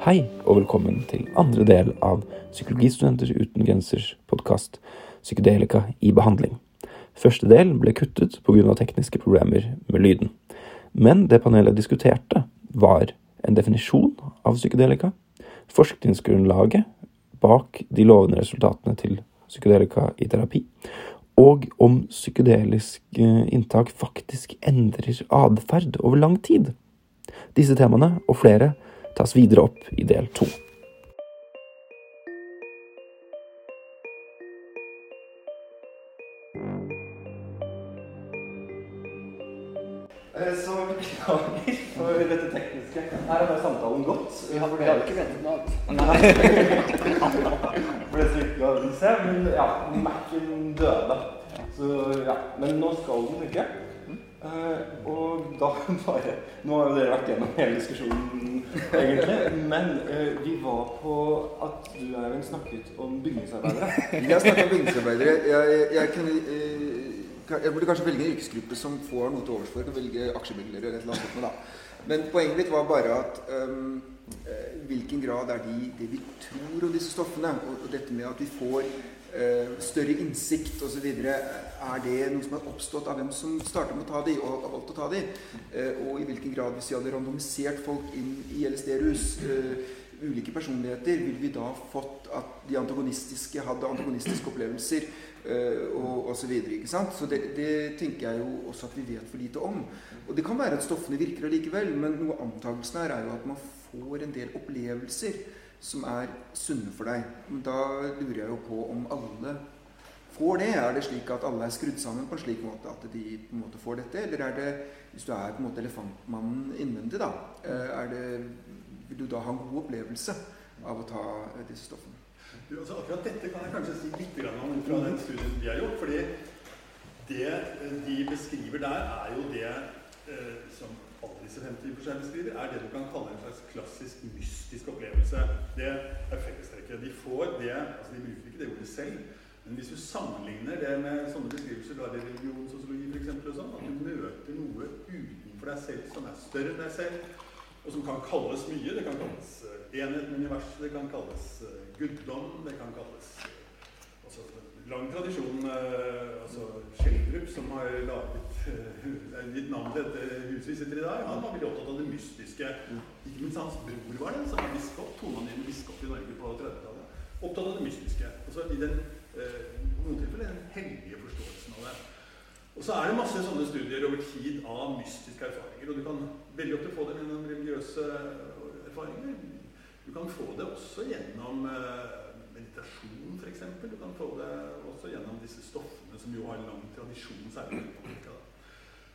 Hei, og velkommen til andre del av Psykologistudenter uten grensers podkast Psykedelika i behandling. Første del ble kuttet pga. tekniske problemer med lyden. Men det panelet diskuterte, var en definisjon av psykedelika, forskningsgrunnlaget bak de lovende resultatene til psykedelika i terapi, og om psykedelisk eh, inntak faktisk endrer atferd over lang tid. Disse temaene, og flere, tas videre opp i del to. Eh, Så beklager for dette tekniske. Her har samtalen gått. Vi har, vi har ikke ventet noe annet. For det som ikke har den se, men ja, Mac-en døde. Så ja, Men nå skal den funke. Eh, og da bare Nå har jo dere vært gjennom hele diskusjonen, egentlig. Men uh, vi var på at du Eivind snakket om bygningsarbeidere. Jeg snakket om bygningsarbeidere. Jeg, jeg, jeg, kunne, uh, jeg burde kanskje velge en yrkesgruppe som får noe til overs for. å velge aksjemeglere eller et eller annet. Men poenget mitt var bare at um, hvilken grad er de det vi tror om disse stoffene, og, og dette med at vi får større innsikt osv. Er det noe som har oppstått av hvem som starter med å ta de, og har valgt å ta de? Eh, og i hvilken grad, hvis vi hadde randomisert folk inn i LSD-rus eh, ulike personligheter, ville vi da fått at de antagonistiske hadde antagonistiske opplevelser og osv. Så, så det, det tenker jeg jo også at vi vet for lite om. Og det kan være at stoffene virker allikevel, men noe av antakelsen her er jo at man får en del opplevelser som er sunne for deg. Men da lurer jeg jo på om alle får det. Er det slik at alle er skrudd sammen på en slik måte at de på en måte får dette? Eller er det, hvis du er på en måte elefantmannen innvendig, da, øh, er det vil du da ha en god opplevelse av å ta eh, disse stoffene? Du, altså akkurat dette kan jeg kanskje si litt om fra den studien vi har gjort. fordi det eh, de beskriver der, er jo det eh, som alle disse 50 for seg beskriver, er det du kan kalle en slags klassisk mystisk opplevelse. Det er fellestrekket. De får det altså De bruker ikke det ordet selv. Men hvis du sammenligner det med sånne beskrivelser da det i religionssosiologi og sånn, at du møter noe utenfor deg selv som er større enn deg selv, og som kan kalles mye. Det kan kalles eh, enhet med universet, det kan kalles eh, guddom, det kan kalles eh, altså, Lang tradisjon altså Skjeldrup, som har laget eh, litt navn til dette huset vi sitter i dag, han var veldig opptatt av det mystiske. Ikke minst hans bror var det, som var biskop, toneangivende biskop i Norge på 30-tallet. Opptatt av det mystiske. Altså i den eh, noen tilfeller den hellige forståelsen av det. Og så er det masse sånne studier over tid av mystiske erfaringer. Og du kan veldig ofte få dem gjennom religiøse erfaringer. Du kan få det også gjennom eh, meditasjon, f.eks. Du kan få det også gjennom disse stoffene som jo har lang tradisjon, særlig i Amerika.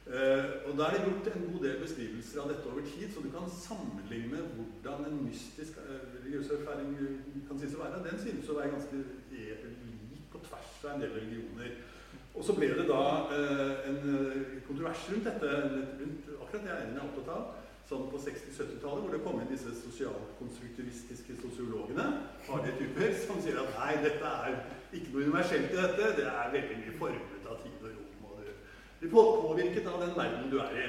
Eh, og Da er det gjort en god del beskrivelser av dette over tid, så du kan sammenligne hvordan en mystisk eh, religiøs erfaring kan sies å være. Den synes å være ganske e- lik på tvers av en del religioner. Og så ble det da eh, en eh, kontrovers rundt dette, rundt akkurat det jeg er opptatt av, sånn på 60-70-tallet, hvor det kom inn disse sosialkonstruktivistiske sosiologene, harde typer, som sier at nei, dette er ikke noe universelt i dette, det er veldig mye formet av tid og rom, og du blir påvirket av den verden du er i.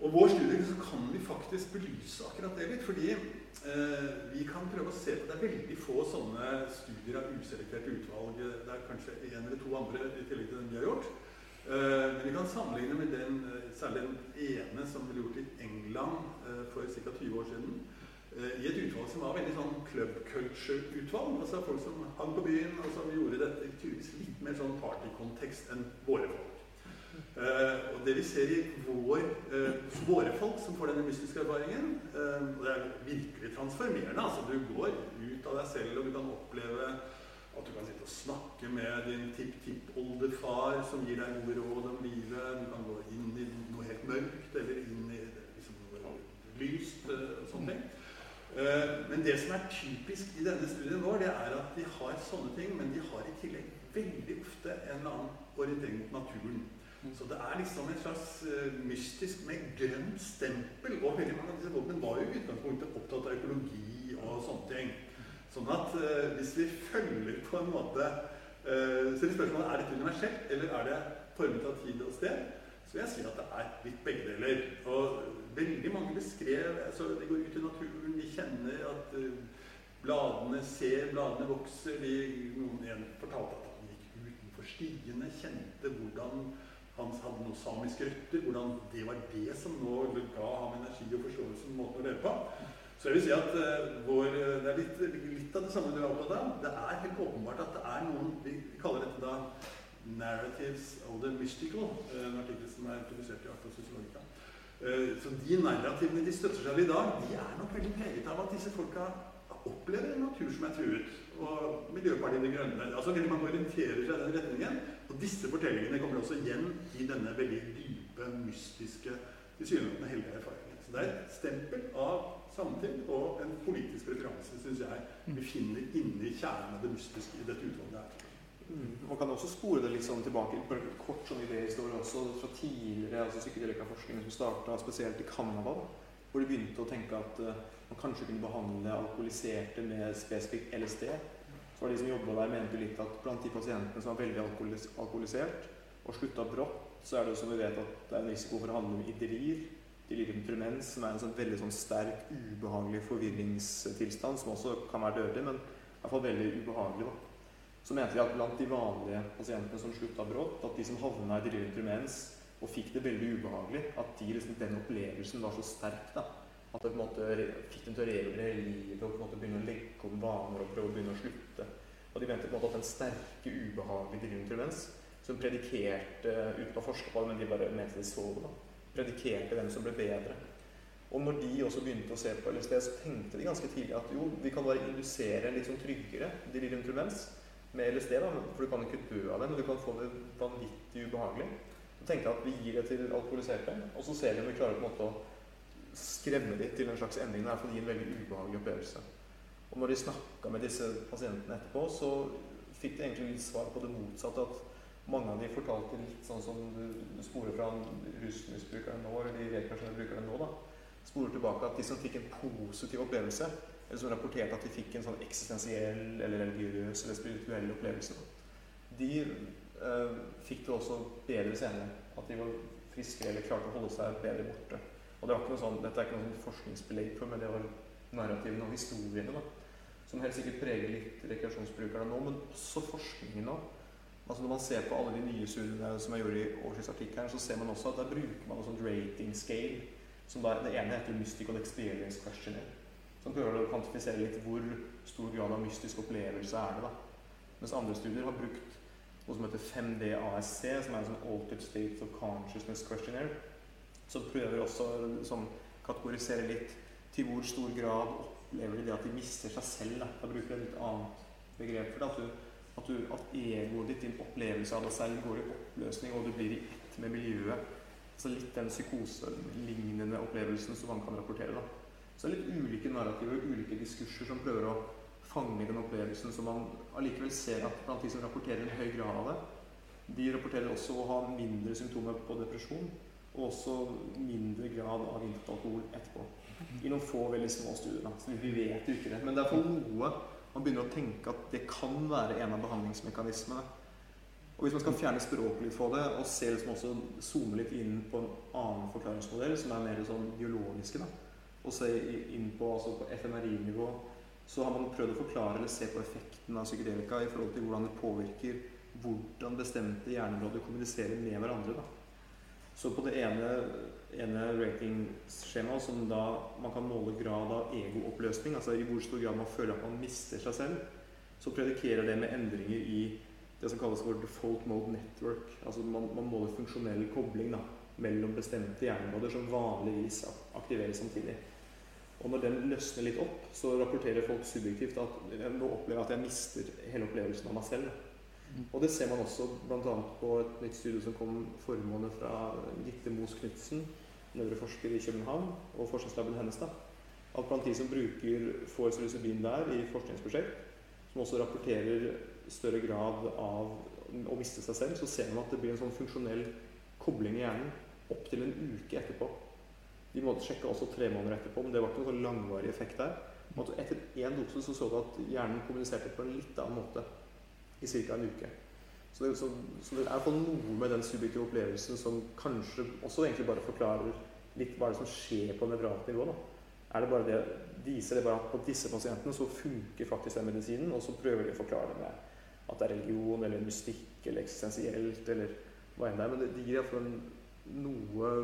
Og vår studie så kan vi faktisk belyse akkurat det litt, fordi eh, vi kan prøve å se på Det er veldig få sånne studier av uselekterte utvalg. Det er kanskje en eller to andre i tillegg til den vi har gjort. Eh, men vi kan sammenligne med den, eh, særlig den ene som ble gjort i England eh, for ca. 20 år siden. eh, I et utvalg som var veldig sånn club culture-utvalg. Altså folk som hang på byen og som gjorde dette tydeligvis litt mer sånn partykontekst enn våre folk. Eh, og det vi ser i vår, uh, våre folk som får denne mystiske erfaringen uh, Det er virkelig transformerende. altså Du går ut av deg selv, og du kan oppleve at du kan sitte og snakke med din tipp-tipp-oldefar som gir deg gode råd om livet. Du kan gå inn i noe helt mørkt, eller inn i liksom, noe lyst og sånne ting. Men det som er typisk i denne studien vår, det er at de har sånne ting, men de har i tillegg veldig ofte en eller annen orientering mot naturen. Så det er liksom en slags eh, mystisk med grønt stempel. Og veldig mange av disse folkene var jo i utgangspunktet opptatt av økologi og sånne ting. Sånn at eh, hvis vi følger på en måte uh, Så er spørsmålet er dette universelt, eller er det formet av tid og sted? Så vil jeg si at det er litt begge deler. Og veldig mange beskrev altså De går ut i naturen, de kjenner at bladene ser, bladene vokser. De, noen igjen fortalte at han gikk utenfor stiene, kjente hvordan han hadde noen samiske røtter, hvordan det var det som nå ga ham energi og forståelse om måten å leve på. Så jeg vil si at uh, vår, det er litt, litt, av det samme du er opptatt av. Det er helt åpenbart at det er noen Vi kaller dette da 'Narratives of the Mystical', eh, en artikkel som er publisert i Acta Sociologica. Uh, så de narrativene de støtter seg til i dag, de er nok veldig preget av at disse folka opplever en natur som er truet. Og Miljøpartiet De Grønne altså mange orienterer seg i den retningen. Og disse fortellingene kommer også igjen i denne veldig dype, mystiske, tilsynelatende hellige erfaringen. Så det er et stempel av samtid og en politisk referanse, syns jeg, vi finner inni kjernen av det mystiske i dette utvalget her. Mm. Man kan også spore det litt sånn tilbake en kort sånn idéhistorie også fra tidligere altså psykedelikaforskning som starta spesielt i Canada. Hvor de begynte å tenke at uh, man kanskje kunne behandle alkoholiserte med spesifikt LSD. Var de som jobba der, mente litt at blant de pasientene som var veldig alkoholis alkoholisert og slutta brått, så er det som vi vet at det er en risiko for å handle med idrir. De lider med tremens, som er en sånn veldig sånn sterk, ubehagelig forvirringstilstand, som også kan være dødelig, men i hvert fall veldig ubehagelig. da så mente de at blant de vanlige pasientene som slutta brått, at de som havna i delirium tremens og fikk det veldig ubehagelig, at de, liksom, den opplevelsen var så sterk da, at det på en måte fikk dem til å revurdere livet og på en måte begynne å legge om vaner og prøve å begynne å slutte. Og de mente på en måte at den sterke, ubehagelige delirium tremens, som predikerte uten å forske på det, men de bare mente de så det, da, predikerte hvem som ble bedre. Og når de også begynte å se på LSD, så tenkte de ganske tidlig at jo, vi kan bare indusere en litt sånn tryggere delirium tremens med LSD, da, for du kan ikke dø av den, og du kan få det vanvittig ubehagelig. Så tenkte jeg at vi gir det til alkoholiserte, og så ser vi om vi klarer på en måte å skremme dem til en slags endring. Det er for å gi en veldig ubehagelig opplevelse. Og når de snakka med disse pasientene etterpå, så fikk de egentlig litt svar på det motsatte. At mange av de fortalte litt sånn som du sporer fra rusmisbrukeren nå, eller de rekreasjonelle brukerne nå, da. Sporer tilbake at de som fikk en positiv opplevelse, eller som rapporterte at de fikk en sånn eksistensiell eller religiøs eller spirituell opplevelse. De øh, fikk det også bedre senere. At de var friskere eller klarte å holde seg bedre borte. Og det var ikke noe sånn, Dette er ikke noe sånn forskningsbelegg for, men det var narrativene og historiene da, som helt sikkert preger litt rekreasjonsbrukerne nå, men også forskningen nå. Altså Når man ser på alle de nye studiene som jeg gjorde i årsskiftsartikkelen, så ser man også at der bruker man en sånn rating scale. som der, Det ene heter Mystical Experience Questionnaire som prøver å kvantifisere litt hvor stor grad av mystisk opplevelse er det. da. Mens andre studier har brukt noe som heter 5D-ASC, som er en sånn Altered State of Consciousness Questionnaire, som prøver også å liksom, kategorisere litt til hvor stor grad opplever de det at de mister seg selv. Da bruker jeg et litt annet begrep for det. At, du, at, du, at egoet ditt, din opplevelse av deg selv, går i oppløsning, og du blir i ett med miljøet. Altså litt den psykoselignende opplevelsen som man kan rapportere. da. Så det er litt ulike narrativer og ulike diskurser som prøver å fange den opplevelsen som man allikevel ser at blant de som rapporterer en høy grad av det, de rapporterer også å ha mindre symptomer på depresjon og også mindre grad av inntatt alkohol etterpå. I noen få veldig små studier. Da. Så vi vet jo ikke det. Men det er for noe man begynner å tenke at det kan være en av behandlingsmekanismene. Og Hvis man skal fjerne språket litt for det, og se liksom også zoome litt inn på en annen forklaringsmodell, som er mer sånn biologiske, da, og se inn på, altså på FMRI-nivå, så har man prøvd å forklare eller se på effekten av psykedelika i forhold til hvordan det påvirker hvordan bestemte hjerneområder kommuniserer med hverandre. Da. Så på det ene, ene ratingskjemaet, som da man kan måle grad av egooppløsning, altså i hvor stor grad man føler at man mister seg selv, så predikerer det med endringer i det som kalles for default mode network. Altså man, man måler funksjonell kobling da, mellom bestemte hjerneområder som vanligvis aktiveres samtidig. Og når den løsner litt opp, så rapporterer folk subjektivt at nå opplever jeg at jeg mister hele opplevelsen av meg selv. Og det ser man også bl.a. på et nytt studie som kom formålet fra Gitte Moos Knutsen, nevroforsker i København, og forskningslaben hennes. da, At blant de som bruker forsalysabin der i forskningsprosjekt, som også rapporterer større grad av å miste seg selv, så ser man at det blir en sånn funksjonell kobling i hjernen opptil en uke etterpå. De måtte sjekke også tre måneder etterpå, men det var ikke noen sånn langvarig effekt der. Etter én dose så, så du at hjernen kommuniserte på en litt annen måte i ca. en uke. Så det, så, så det er i noe med den subjektive opplevelsen som kanskje også egentlig bare forklarer litt hva er det som skjer på nevrat nivå. da. Er det bare det, Viser det bare at på disse pasientene så funker faktisk den medisinen, og så prøver de å forklare det med at det er religion eller mystikk eller eksistensielt eller hva enn det er. Men det, det gir iallfall noe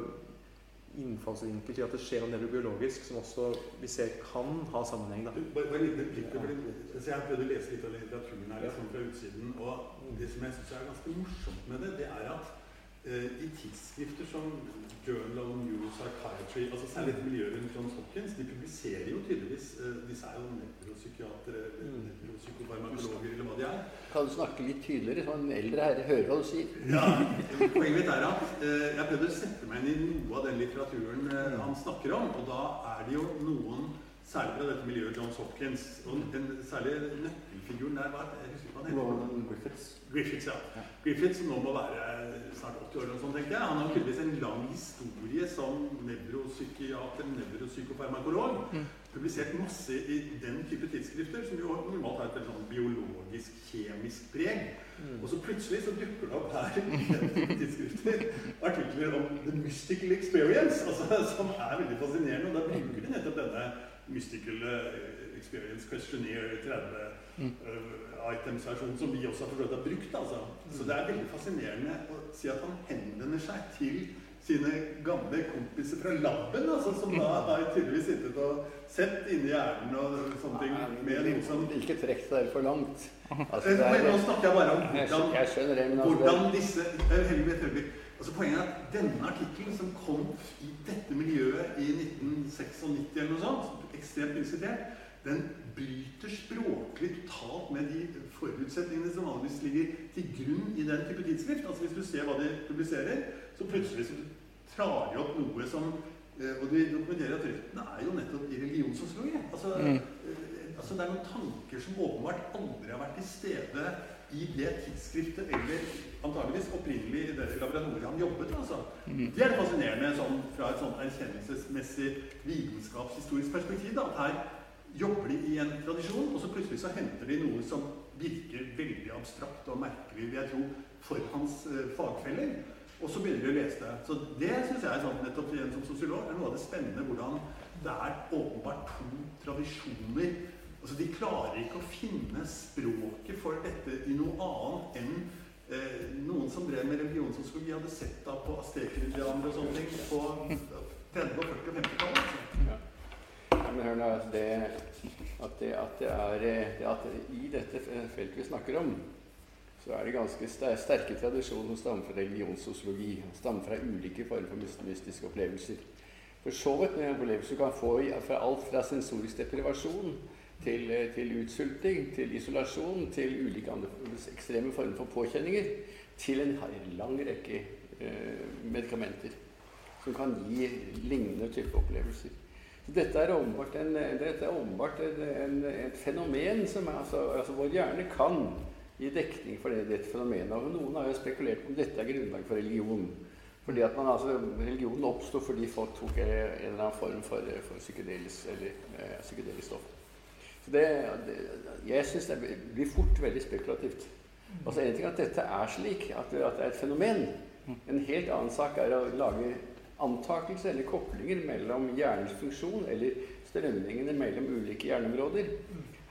innfallsvinkel til at det skjer noe nevrobiologisk som også vi ser kan ha sammenheng. da. Du, Bare, bare litt, litt, litt, Jeg har prøvd å lese litt av litteraturen her liksom fra utsiden. Og det som jeg syns er ganske morsomt med det, det er at i tidsskrifter som Journal of Neuropsychiatry, altså særlig et miljø rundt Johns Hopkins, de publiserer jo tydeligvis eh, Disse er jo nevropsykiatere Mm. nevropsykofarmakologer eller hva de er. Kan du snakke litt tydeligere, så en eldre herre hører hva du sier? Ja, Poenget mitt er at eh, jeg prøvde å sette meg inn i noe av den litteraturen eh, han snakker om. Og da er det jo noen, særlig fra dette miljøet Johns Hopkins og den særlig nøkkelfiguren der var Roland Griffiths. Griffiths, ja. Griffiths som nå må være snart 80 år noe sånt, tenkte jeg. Han har tydeligvis en lang historie som nevropsykiater, nevropsykofarmakolog. Publisert masse i den type tidsskrifter, som jo normalt har et sånn biologisk, kjemisk preg. Og så plutselig så dukker det opp her i den type tidsskrifter artikler om the mystical experience, altså, som er veldig fascinerende. Og da bruker de nettopp denne mystical eh, experience questionnaire 30 uh, items-versjonen, som vi også har forsøkt å ha brukt. Altså. Så det er veldig fascinerende å si at han henvender seg til sine gamle kompiser fra laben, altså, som da har tydeligvis sittet og sett inni hjernen og sånne ting med noe som Ikke trekk deg for langt. Altså, Eh, det men Nå er, snakker jeg bare om hvordan jeg skjønner det, men altså, hvordan disse eh. Altså Poenget er at denne artikkelen som kom i dette miljøet i 1996 eller noe sånt, ekstremt diskutert, den bryter språklig totalt med de forutsetningene som vanligvis ligger til grunn i den type tidsskrift. Altså Hvis du ser hva de publiserer, så plutselig drar jo opp noe som eh, Og de dokumenterer at røttene er jo nettopp i religionssosiologi. Altså, mm. altså Det er noen tanker som åpenbart aldri har vært til stede i det tidsskriftet, eller antageligvis opprinnelig i det laboratoriet han jobbet. altså. Det er det fascinerende sånn, fra et sånn erkjennelsesmessig vitenskapshistorisk perspektiv. da, at Her jobber de i en tradisjon, og så plutselig så henter de noe som virker veldig abstrakt og merkelig, vil jeg tro, for hans uh, fagfeller. Og så begynner de å lese det. Så det syns jeg sånn, nettopp igjen som sosiolog, er noe av det spennende hvordan det er åpenbart to tradisjoner Altså, De klarer ikke å finne språket for dette i noe annet enn eh, noen som drev med religionssosiologi, hadde sett da på asteker-indianere og sånne ting på 30-, 40- og 50-tallet. Altså. Ja. Men hør nå, altså det, at, det, at det er eh, det at I dette feltet vi snakker om, så er det ganske sterke tradisjoner som stammer fra religionssosiologi. Stammer fra ulike former for myst- mystiske opplevelser. For så vidt med opplevelser du kan få fra alt fra sensorisk deprivasjon til, eh, til utsulting, til isolasjon, til ulike andre ekstreme former for påkjenninger, til en lang rekke eh, medikamenter som kan gi lignende type opplevelser. Dette er åpenbart, et fenomen som er, altså, altså vår hjerne kan gi dekning for det, dette fenomenet. Og noen har jo spekulert om dette er grunnlag for religion. Fordi at man, altså, Religionen oppsto fordi folk tok en eller annen form for, for psykedelisk, eh, psykedelisk stoff. Så det, det, jeg syns det blir fort veldig spekulativt. Altså En ting er at dette er slik, at det, at det er et fenomen. En helt annen sak er å lage antakelser eller koblinger mellom hjernens funksjon eller strømningene mellom ulike hjerneområder.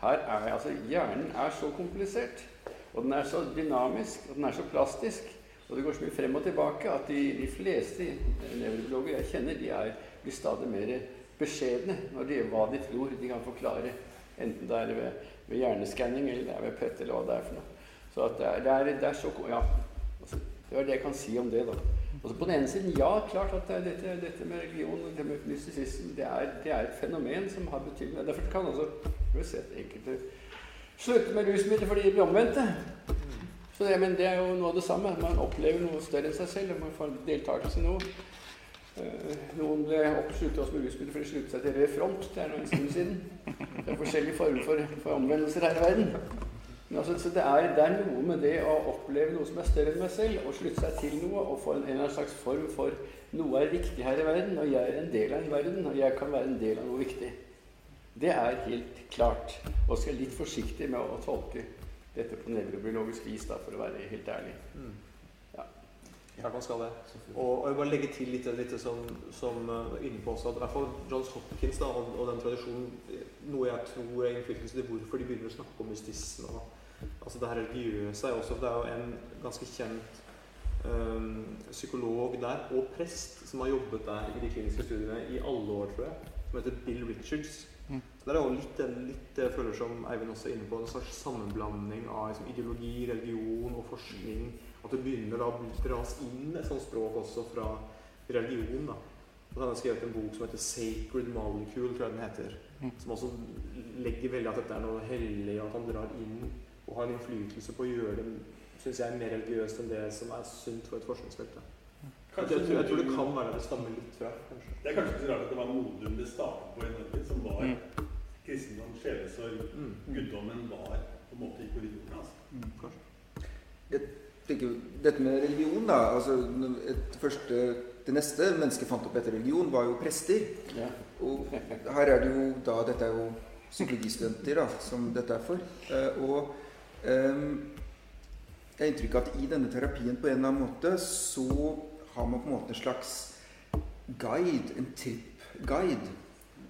Her er, altså, hjernen er så komplisert, og den er så dynamisk og den er så plastisk, og det går så mye frem og tilbake at de, de fleste nevrobiologer jeg kjenner, de er, blir stadig mer beskjedne når de, hva de tror de kan forklare. Enten det er ved, ved hjerneskanning eller det er ved PET eller hva det er for noe. Så at det, er, det, er, det er så Ja. Altså, det er det jeg kan si om det, da. Og så på den ene siden, ja, klart at det er dette, dette med religion og det med mystisisme det er, det er et fenomen som har betydning. Derfor kan altså vi sett enkelte slutte med rusmidler fordi de blir omvendte. Så det, men det er jo noe av det samme. Man opplever noe større enn seg selv. Man får deltakelse i noe. Eh, Noen ble oppsluttet også med rusmidler fordi de sluttet seg til Rød Front. Det er nå en stund siden. Det er forskjellige former for, for omvendelser her i verden. Men altså, så det er, det er noe med det å oppleve noe som er større enn meg selv, og slutte seg til noe og få en, en slags form for noe er riktig her i verden, og jeg er en del av en verden, og jeg kan være en del av noe viktig. Det er helt klart. Og skal litt forsiktig med å tolke dette på nevrobiologisk vis, da, for å være helt ærlig. Mm. Ja. Klart man skal det. Og, og jeg bare legge til litt, litt som, som uh, inne på også, at i hvert fall Johns Hopkins da, og, og den tradisjonen Noe jeg tror er innflytelse til hvorfor de begynner å snakke om mystisme. altså Det her religiøse er også Det er jo en ganske kjent um, psykolog der, og prest, som har jobbet der i de kliniske studiene i alle år, tror jeg, som heter Bill Richards. Mm. Det er jo litt, litt det jeg føler som Eivind også er inne på, en slags sammenblanding av liksom, ideologi, religion og forskning. At det begynner da å dras inn et sånt språk også fra religion. da. Og så har han skrevet en bok som heter 'Sacred Molecule', tror jeg den heter. Mm. Som også legger veldig at dette er noe hellig, at han drar inn og har en innflytelse på å gjøre det synes jeg, mer religiøst enn det som er sunt for et forskningsfelt. Jeg, jeg, tror, jeg tror det kan være det stammer litt fra. kanskje. Det er kanskje ikke så rart at det var Modum det startet på i Norge, var Mm. kristendom, sjelesorg. Mm. Guddommen var på en måte i korridoren. Altså. Jeg tenker, dette med religion, da altså et første, Det neste mennesket fant opp etter religion, var jo prester. Ja. Og her er det jo da Dette er jo psykologistudenter da, som dette er for. Eh, og eh, jeg har inntrykk av at i denne terapien på en eller annen måte så har man på en måte en slags guide, en trip-guide.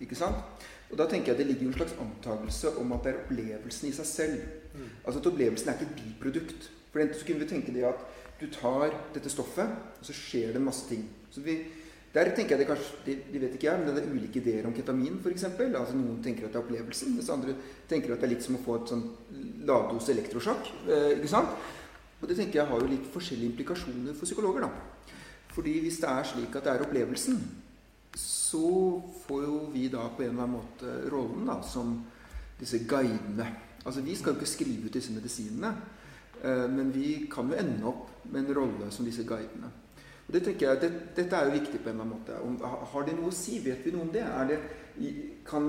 Ikke sant? Og da tenker jeg det ligger jo en slags antakelse om at det er opplevelsen i seg selv. Mm. Altså at opplevelsen er ikke et biprodukt. For enten så kunne vi tenke det at du tar dette stoffet, og så skjer det masse ting. Så vi, der tenker jeg det kanskje, de, de vet ikke jeg, men det er ulike ideer om ketamin f.eks. Altså noen tenker at det er opplevelsen, mens andre tenker at det er litt som å få et sånn lavdose elektrosjokk. Eh, ikke sant? Og det tenker jeg har jo litt forskjellige implikasjoner for psykologer. da. Fordi hvis det er slik at det er opplevelsen, så får jo vi da på en eller annen måte rollen da, som disse guidene. Altså Vi skal jo ikke skrive ut disse medisinene, eh, men vi kan jo ende opp med en rolle som disse guidene. Og det tenker jeg, det, Dette er jo viktig på en eller annen måte. Har det noe å si? Vet vi noe om det? Det kan,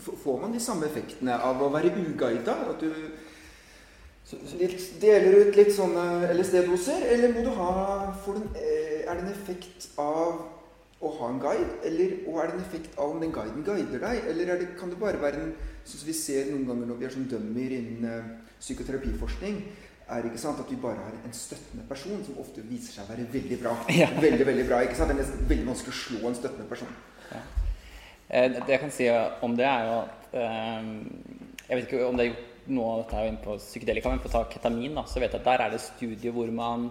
får man de samme effektene av å være uguida? At du litt, deler ut litt sånne LSD-doser? Eller må du ha, får du, en, eh, er det en effekt av å ha en guide? Eller, og er det en effekt av om den guiden guider deg? Eller er det, kan det bare være en Sånn som vi ser noen ganger når vi er sånn dømmer innen eh, psykoterapiforskning, er ikke sant at vi bare har en støttende person som ofte viser seg å være veldig bra. Ja. Veldig, veldig bra, ikke sant? Det er nesten veldig vanskelig å slå en støttende person. Ja. Det jeg kan si om det, er jo at eh, Jeg vet ikke om det er gjort noe av dette inne på psykedelika, men for å ta ketamin, da, så vet jeg at der er det studier hvor man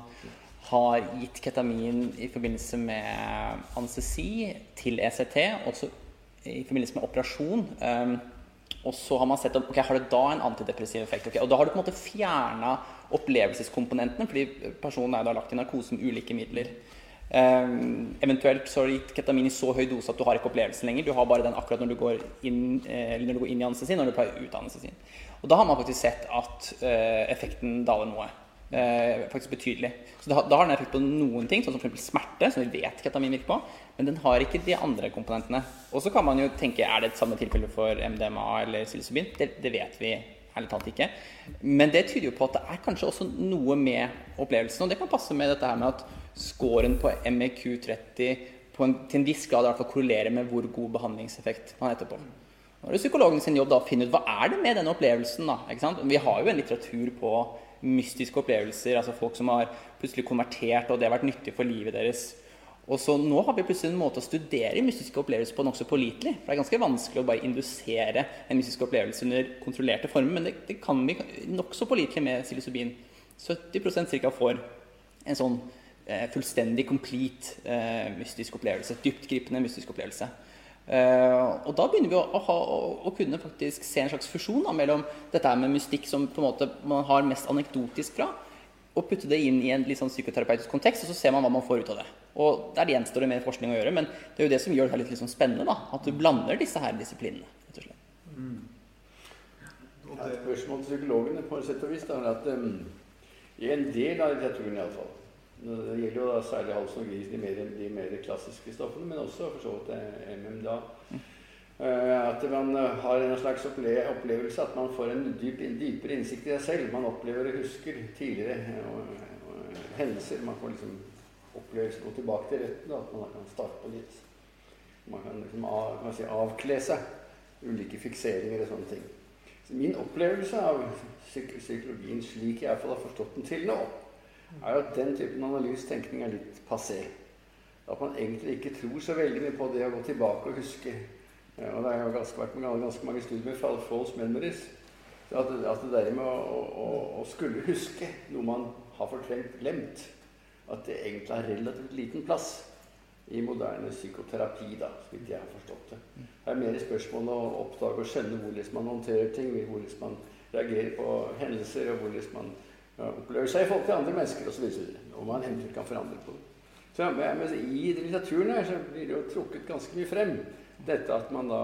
har gitt ketamin i forbindelse med anestesi til ECT, også i forbindelse med operasjon. Um, og så har man sett om ok, har det da en antidepressiv effekt. Okay, Og da har du på en måte fjerna opplevelseskomponentene, fordi personen er da lagt i narkose med ulike midler. Um, eventuelt så har du gitt ketamin i så høy dose at du har ikke opplevelsen lenger. Du har bare den akkurat når du går inn, eh, når du går inn i anestesin, når du pleier ut av anestesin. Og da har man faktisk sett at eh, effekten daler noe. Eh, faktisk betydelig. Så da, da har den effekt på noen ting, sånn som f.eks. smerte, som vi vet ketamin virker på. Men den har ikke de andre komponentene. Og så kan man jo tenke er det et samme tilfelle for MDMA eller psilocybin. Det, det vet vi ærlig talt ikke. Men det tyder jo på at det er kanskje også noe med opplevelsen. Og det kan passe med dette her med at scoren på MEQ30 på en, til en viss grad i hvert fall korrelerer med hvor god behandlingseffekt man heter på. Nå er det psykologen sin jobb da å finne ut hva er det med denne opplevelsen. da? Vi har jo en litteratur på mystiske opplevelser, altså folk som har plutselig konvertert, og det har vært nyttig for livet deres. Og så Nå har vi plutselig en måte å studere mystiske opplevelser på nokså pålitelig. For Det er ganske vanskelig å bare indusere en mystisk opplevelse under kontrollerte former, men det, det kan vi nokså pålitelig med psilocybin. 70% ca. får en sånn eh, fullstendig complete eh, mystisk opplevelse. Dyptgripende mystisk opplevelse. Eh, og da begynner vi å, å, ha, å, å kunne faktisk se en slags fusjon da, mellom dette her med mystikk som på en måte man har mest anekdotisk fra, og putte det inn i en litt sånn psykoterapeutisk kontekst, og så ser man hva man får ut av det. Og Der gjenstår det mer forskning å gjøre, men det er jo det som gjør det her litt, litt sånn spennende. da, At du blander disse her disiplinene. rett og slett. Mm. Ja, det, et spørsmål til psykologene på en sett og vis da, er at um, i en del av litteraturen iallfall Det gjelder jo da særlig hals og gris, de mer, de mer klassiske stoffene, men også for så vidt eh, MMDA. eh, at man eh, har en slags opplevelse at man får en dyp, dypere innsikt i seg selv. Man opplever og husker tidligere og, og, hendelser. Man får liksom opplevelse gå tilbake til retten. Da, at man kan starte på nytt. Man kan liksom av, kan si, avkle seg ulike fikseringer og sånne ting. Så Min opplevelse av psyk psykologien slik jeg iallfall har forstått den til nå, er at den typen analytisk tenkning er litt passé. At man egentlig ikke tror så veldig mye på det å gå tilbake og huske. Ja, og Det har ganske vært ganske mange studier med false memories. At, at det der med å, å, å, skulle huske noe man har fortrengt, glemt, at det egentlig har relativt liten plass i moderne psykoterapi, da, så jeg har forstått det. Det er mer spørsmål å oppdage og skjønne hvordan man håndterer ting, hvordan man reagerer på hendelser, og hvordan man opplever seg i forhold til andre mennesker osv. Og man eventuelt kan forandre på det. Så men, I litteraturen her så blir det jo trukket ganske mye frem dette at man da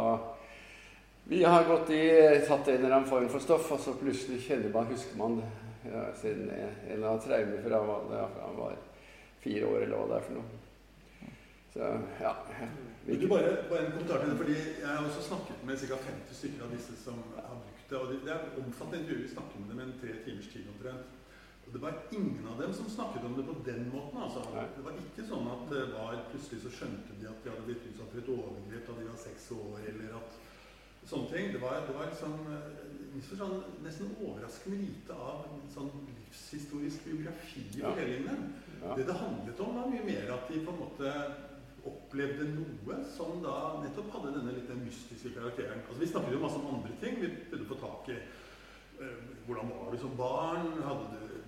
Vi har gått i, tatt en eller annen form for stoff, og så plutselig kjenner man, husker man ja, en, en eller annen traume fra han var fire år, eller hva det er for noe. Så, ja. Du bare, bare en kommentar til det, fordi Jeg har også snakket med ca. 50 stykker av disse som har brukt det. og Det er omfattende intervjuer. Vi snakker med dem en tre timers tid omtrent. Og Det var ingen av dem som snakket om det på den måten. altså. Det var ikke sånn at det var plutselig så skjønte de at de hadde blitt utsatt for et overgrep da de var seks år, eller at sånne ting. Det var, det var liksom sånn, nesten overraskende lite av sånn livshistorisk biografi ja. fortellingene. Ja. Det det handlet om, var mye mer at de på en måte opplevde noe som da nettopp hadde denne litt mystiske karakteren. Altså, vi snakket jo masse om andre ting vi prøvde å få tak i. øh, hvordan var du som barn? Hadde du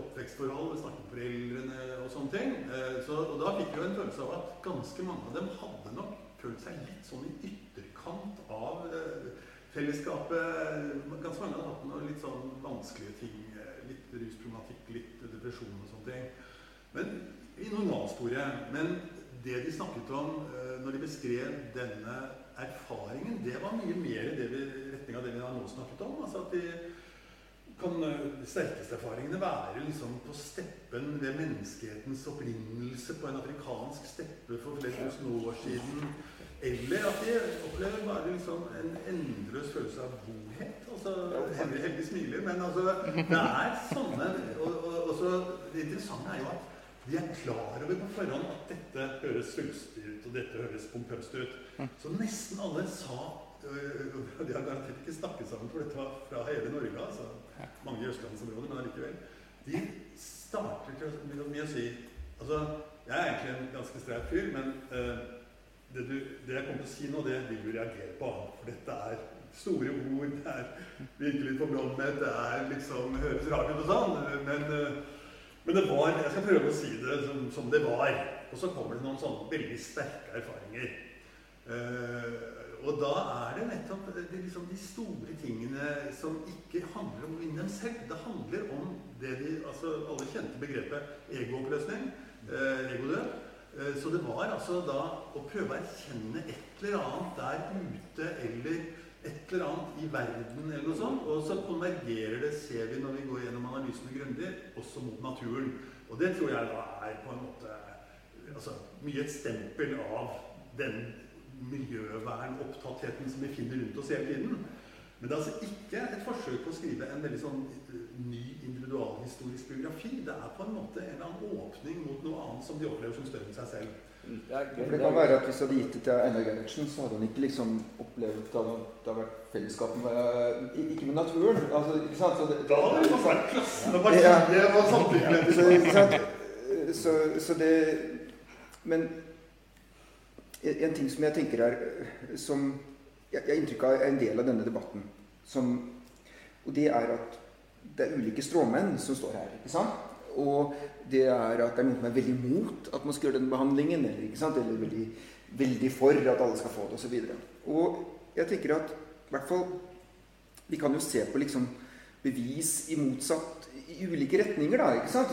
oppvekstforhold? Vi snakket foreldrene og sånne ting. Uh, så, og da fikk vi jo en følelse av at ganske mange av dem hadde nok følt seg litt sånn i ytterkant av uh, fellesskapet. Ganske mange hadde hatt noen litt sånn vanskelige ting. Litt rusproblematikk, litt depresjon og sånne ting. Men i normalsporet. Men det de snakket om når de beskrev denne erfaringen, det var mye mer i retning av det vi nå snakket om. altså at de kan eh, de sterkeste erfaringene være liksom på steppen ved menneskehetens opprinnelse på en afrikansk steppe for flere tusen år siden. Eller at de opplever bare liksom en endeløs følelse av godhet. Altså, Heldig smiler, men altså, det er sånne og, og, og så, Det interessante er jo at de er klar over på forhånd at dette høres svulstig ut, og dette høres pompøst ut. Så nesten alle sa De har garantert ikke snakket sammen, for dette var fra hele Norge. altså Mange i østlandsområdet, men allikevel. De starter med å si Altså, jeg er egentlig en ganske streit fyr, men uh, det, du, det, jeg kommer til å si nå, det vil du reagere på. For dette er store ord, det er virkelig forblommet, det er liksom høres rart ut og sånn. Men uh, men det var Jeg skal prøve å si det som, som det var. Og så kommer det noen sånne veldig sterke erfaringer. Uh, og da er det nettopp det liksom de store tingene som ikke handler om å vinne dem selv. Det handler om det de altså Alle kjente begrepet egooppløsning. Eh, egodød. Eh, så det var altså da å prøve å erkjenne et eller annet der ute eller et eller annet i verden, eller noe sånt. Og så konvergerer det, ser vi når vi går gjennom analysene grundig, også mot naturen. Og det tror jeg da er på en måte altså, mye et stempel av den miljøvernopptattheten som vi finner rundt oss hele tiden. Men det er altså ikke et forsøk på å skrive en veldig sånn ny individualhistorisk biografi. Det er på en måte en eller annen åpning mot noe annet som de opplever som større enn seg selv. For det kan være at Hvis jeg hadde gitt det til Einar Gerhardsen, så hadde han ikke liksom opplevd at det hadde vært fellesskap med, Ikke med naturen. Altså, ikke sant? Så det, da hadde det vært klassen og partiet og samtykke. Så, så det Men en ting som jeg tenker er som Jeg har inntrykk av en del av denne debatten. Som, og det er at det er ulike stråmenn som står her. ikke sant? Og det er at det er noen som er veldig imot at man skal gjøre den behandlingen, eller, ikke sant? eller veldig, veldig for at alle skal få det, osv. Og, og jeg tenker at i hvert fall Vi kan jo se på liksom bevis i motsatt i ulike retninger, da. ikke sant?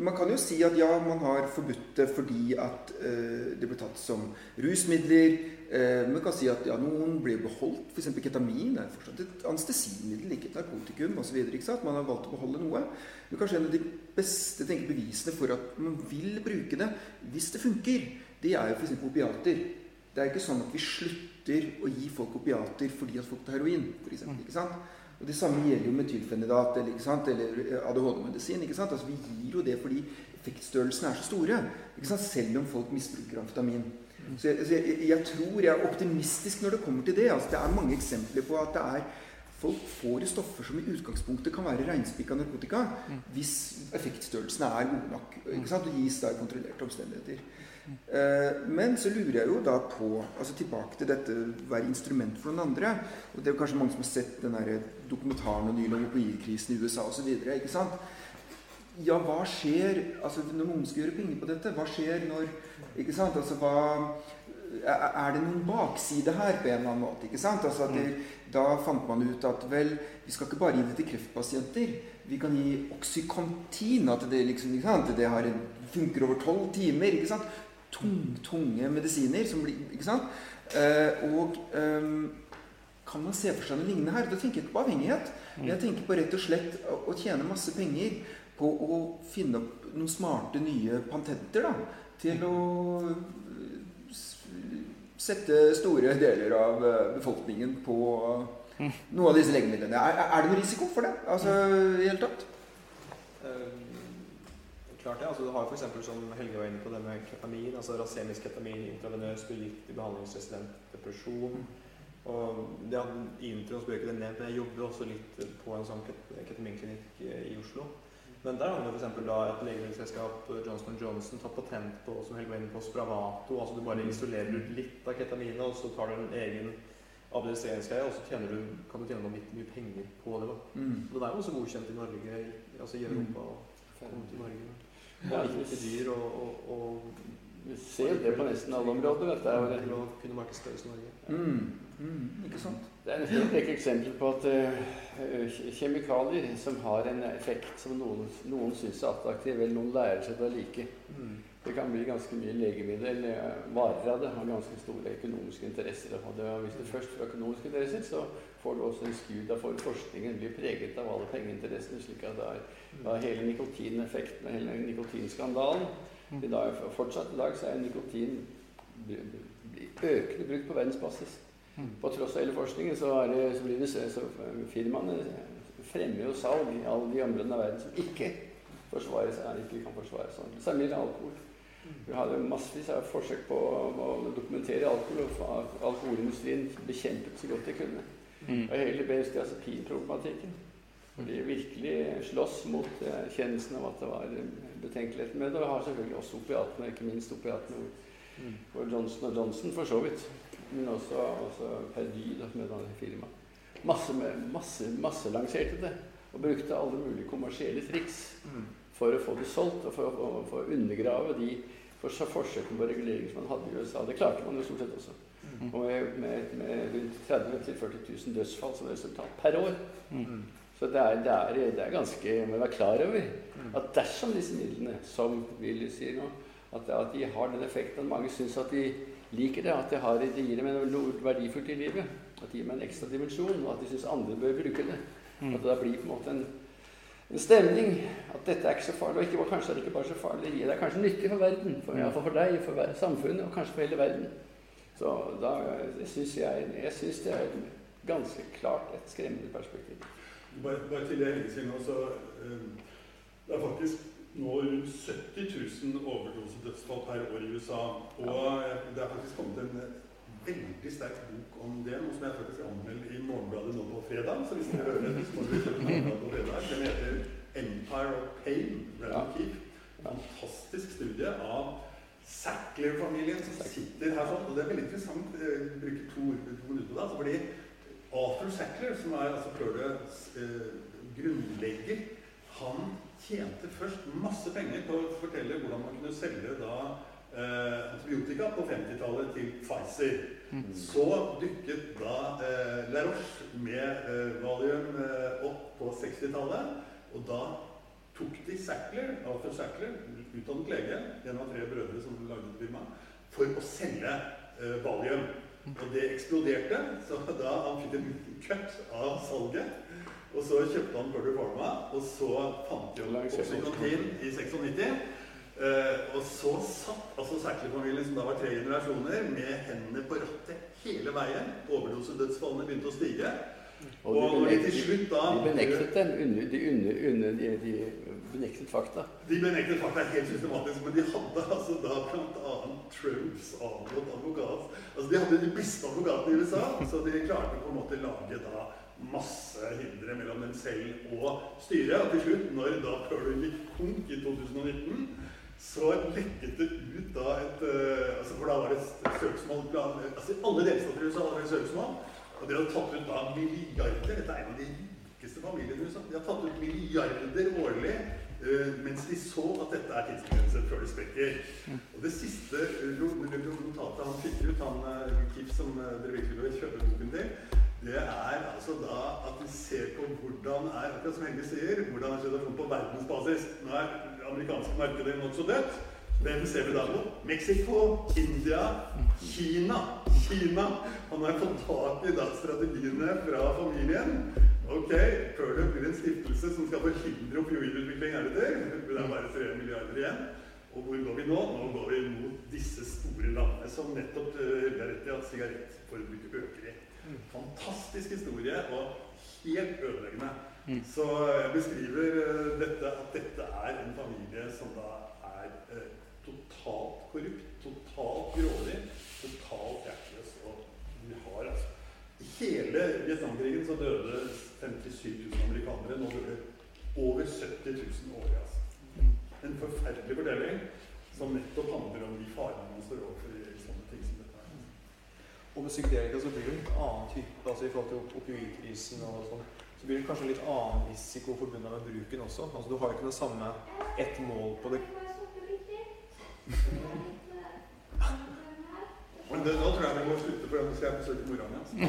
Man kan jo si at ja, man har forbudt det fordi at eh, det ble tatt som rusmidler. Eh, man kan si at ja, noen ble beholdt. F.eks. ketamin er fortsatt et anestesimiddel, ikke et narkotikum osv. Man har valgt å beholde noe. Men kanskje en av de beste tenker, bevisene for at man vil bruke det hvis det funker, det er jo f.eks. opiater. Det er ikke sånn at vi slutter å gi folk opiater fordi at folk tar heroin. For eksempel, ikke sant? Og Det samme gjelder jo metylfenidat eller, eller ADHD-medisin. ikke sant? Altså Vi gir jo det fordi effektstørrelsene er så store. ikke sant? Selv om folk misbruker amfetamin. Så jeg, jeg, jeg, tror jeg er optimistisk når det kommer til det. altså Det er mange eksempler på at det er Folk får stoffer som i utgangspunktet kan være reinspikka narkotika hvis effektstørrelsene er gode nok. Ikke sant? Og gis da i kontrollerte omstendigheter. Eh, men så lurer jeg jo da på altså Tilbake til dette være instrument for noen andre. og Det er jo kanskje mange som har sett den dokumentaren og nylig om opioidkrisen i USA osv. Ja, hva skjer altså når noen skal gjøre penger på dette? Hva skjer når ikke sant? Altså, hva, er det noen bakside her på en eller annen måte? ikke sant? Altså, det, da fant man ut at vel, vi skal ikke bare gi det til kreftpasienter. Vi kan gi Oxycontin. At det liksom, ikke sant? Det har en, funker over tolv timer. ikke sant? Tung, tunge medisiner som blir Ikke sant? Eh, og eh, kan man se for seg noe lignende her? Da tenker jeg ikke på avhengighet. Men jeg tenker på rett og slett å, å tjene masse penger på å finne opp noen smarte, nye patenter da, til å sette store deler av eh, befolkningen på noen av disse legemidlene. Er, er det noen risiko for det? Altså i hele tatt? Klart det. altså Du har f.eks. som Helge var inne på det med ketamin. altså Rasemisk ketamin intravenøs, i behandlingsresistent depresjon. Og det hadde introen så bør ikke det nevnt, men jeg jobber også litt på en sånn ketaminklinikk i Oslo. Men der har vi f.eks. da et legemiddelselskap, Johnson Johnson, tatt patent på som Helge var inne på, Spravato. altså Du bare isolerer ut litt av ketaminet, og så tar du en egen administreringsgreie, og så du, kan du tjene vanvittig mye penger på det. da. Mm. Og det er jo også godkjent i Norge, altså i Europa og kommet til Norge. Ja, ikke dyr og, og, og vi ser det på nesten alle områder. Dette er jo det. å kunne markedsføres i Norge. Mm. Mm. Ikke sant? Det er nesten et eksempel på at uh, kjemikalier som har en effekt som noen, noen syns er attraktiv, eller noen lærer seg det å like. Mm. Det kan bli ganske mye legemiddel, varer av det, har ganske store økonomiske interesser. Og det, hvis det først får økonomiske interesser, så også en studie Da får forskningen bli preget av alle pengeinteressene, slik at det er, da hele nikotineffekten, hele nikotinskandalen Mm. I dag, fortsatt i dag så er nikotin økende brukt på verdensbasis. Mm. På tross av hele forskningen så, er det, så blir det så firmaene fremmer jo salg i alle de områdene av verden som ikke forsvarer seg, ikke kan forsvare seg. Så Samme gjelder alkohol. Vi hadde massevis av forsøk på å dokumentere alkohol, og alkoholindustrien bekjempet så godt de kunne. Mm. Og hele benzodiazepinproblematikken. Hvor de virkelig slåss mot erkjennelsen av at det var betenkeligheter med det. Og har selvfølgelig også opiatene, ikke minst opiatene for mm. Johnson og Johnson for så vidt. Men også, også Perdy med denne firmaet. Masse, masse, masse lanserte det. Og brukte alle mulige kommersielle triks mm. for å få det solgt og for, å, for å undergrave de for forsøkene på regulering som man hadde i USA. Det klarte man jo stort sett også. Mm. Og med, med, med rundt 30 000-40 000 dødsfall som resultat per år. Mm. Så det er, det, er, det er, ganske Må være klar over at dersom disse midlene, som Willy sier nå, at, at, de har den effekten at mange syns at de liker det, at det, har, det gir dem noe verdifullt i livet, at det gir meg en ekstra dimensjon, og at de syns andre bør bruke det. Mm. At det da blir på en måte en, en stemning at dette er ikke så farlig, og ikke, kanskje er det ikke bare så farlig, det deg kanskje nyttig for verden, for, ja, for deg, for samfunnet, og kanskje for hele verden. Så da syns jeg, jeg synes det er ganske klart et skremmende perspektiv. Bare, bare til det Helge sier nå, så um, Det er faktisk nå rundt 70 000 overdosedødsfall per år i USA. Og det er faktisk kommet en veldig sterk bok om det, noe som jeg faktisk anmelder i Morgenbladet nå på fredag. Så hvis dere hører det, så må dere Morgenbladet på fredag. Den heter 'Empire of Pain'. Ja. Keefe. Fantastisk studie av Sackler-familien som sitter her sånn. Og det er veldig interessant. å bruke to, to minutter på det. Altså, fordi Arthur Sackler, som er altså Pøles eh, grunnlegger, han tjente først masse penger på å fortelle hvordan man kunne selge da eh, antibiotika på 50-tallet til Pfizer. Mm. Så dukket da eh, La Roche med eh, Valium eh, opp på 60-tallet. Og da tok de Sackler, Arthur Sackler, utdannet lege, en av tre brødre som lagde firma, for å selge eh, Valium. Og det eksploderte. Så da han fikk en cut av salget. Og så kjøpte han Burger Pharma, og så fant de opp Oxycontin i 96. Uh, og så satt altså Sackler-familien, som da var tre generasjoner, med hendene på rattet hele veien. Overdosedødsfallene begynte å stige. Og, og de, til slutt da De benektet dem. Under, de, under, under, de, de, benektet fakta. De benektet fakta helt systematisk, men de hadde altså da bl.a. Trumps avgått advokat. Altså De hadde de beste advokatene i USA, så de klarte på en måte å lage da masse hindre mellom dem selv og styret. Og til slutt, når da Pearl gikk konk i 2019, så lekket det ut da et uh, altså For da var det et søksmål altså Alle delstater i USA hadde et søksmål. Og de hadde tatt ut da milliarder. Dette er en av de rikeste familiene i USA. De har tatt ut milliarder årlig mens de så at dette er tidsbegrenset før det sprekker. Og det siste notatet han fikk ut, han uh, Kif, som dere virkelig bør kjøpe boken til, det er altså da at vi ser på hvordan er akkurat som Helge sier, hvordan er situasjonen på verdensbasis. Nå er det amerikanske markedet nokså dødt. Hvem ser vi da på? Mexico, India, Kina. Kina. Han har fått tak i da strategiene fra familien. Ok, Curlup blir en stiftelse som skal forhindre opioidutvikling heretter. Det er bare 3 milliarder igjen. Og hvor går vi nå? Nå går vi mot disse store landene som nettopp Helge har rett i at sigarettforbruket øker i. Fantastisk historie og helt ødeleggende. Så jeg beskriver uh, dette, at dette er en familie som da er uh, totalt korrupt, totalt grådig, totalt hjerteløs. Og vi har altså hele Vietnamkrigen så døde 57 000 amerikanere. Nå dør det over 70 000 årlig. Altså. En forferdelig fordeling som nettopp handler om de farene man står overfor i sånne ting som dette. her. Og med psykedelika så blir det en annen type altså i forhold til opioidkrisen og sånn. Så blir det kanskje en litt annen risiko forbundet med bruken også. Altså Du har jo ikke det samme ett mål på det. Men det, nå tror jeg vi må slutte, for nå skal jeg besøke mora mi. Altså.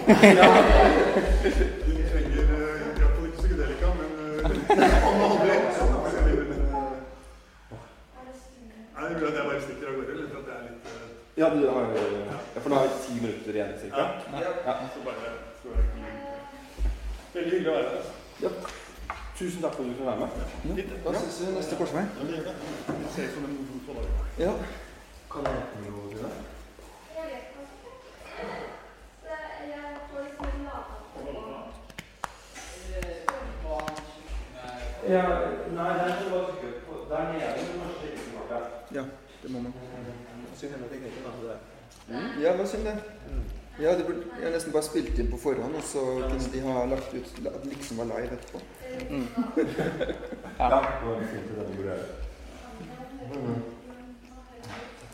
Hun trenger uh, iallfall ikke psykedelika, men uh, aldri. Nei, det er mulig at jeg bare stikker av gårde, eller for at jeg er litt uh, Ja, du har, ja, for nå har vi ti minutter igjen, cirka. ja. Så bare så det Veldig hyggelig å være her. Ja. Tusen takk for at du kunne være med. Da ses vi neste korsvei. Ja, ser ut som en god forlag. Ja. Kan jeg hjelpe med noe til deg? Ja, nei, det er ikke bare sikkert på Der nede du må sjekke tilbake. ja, det må man. Synd teknikken, da. Det. Ja, hva synd det. Ja, det burde, jeg har nesten bare spilt inn på forhånd, og så kunne de ha lagt ut at det liksom var live etterpå. Ja, det var fint det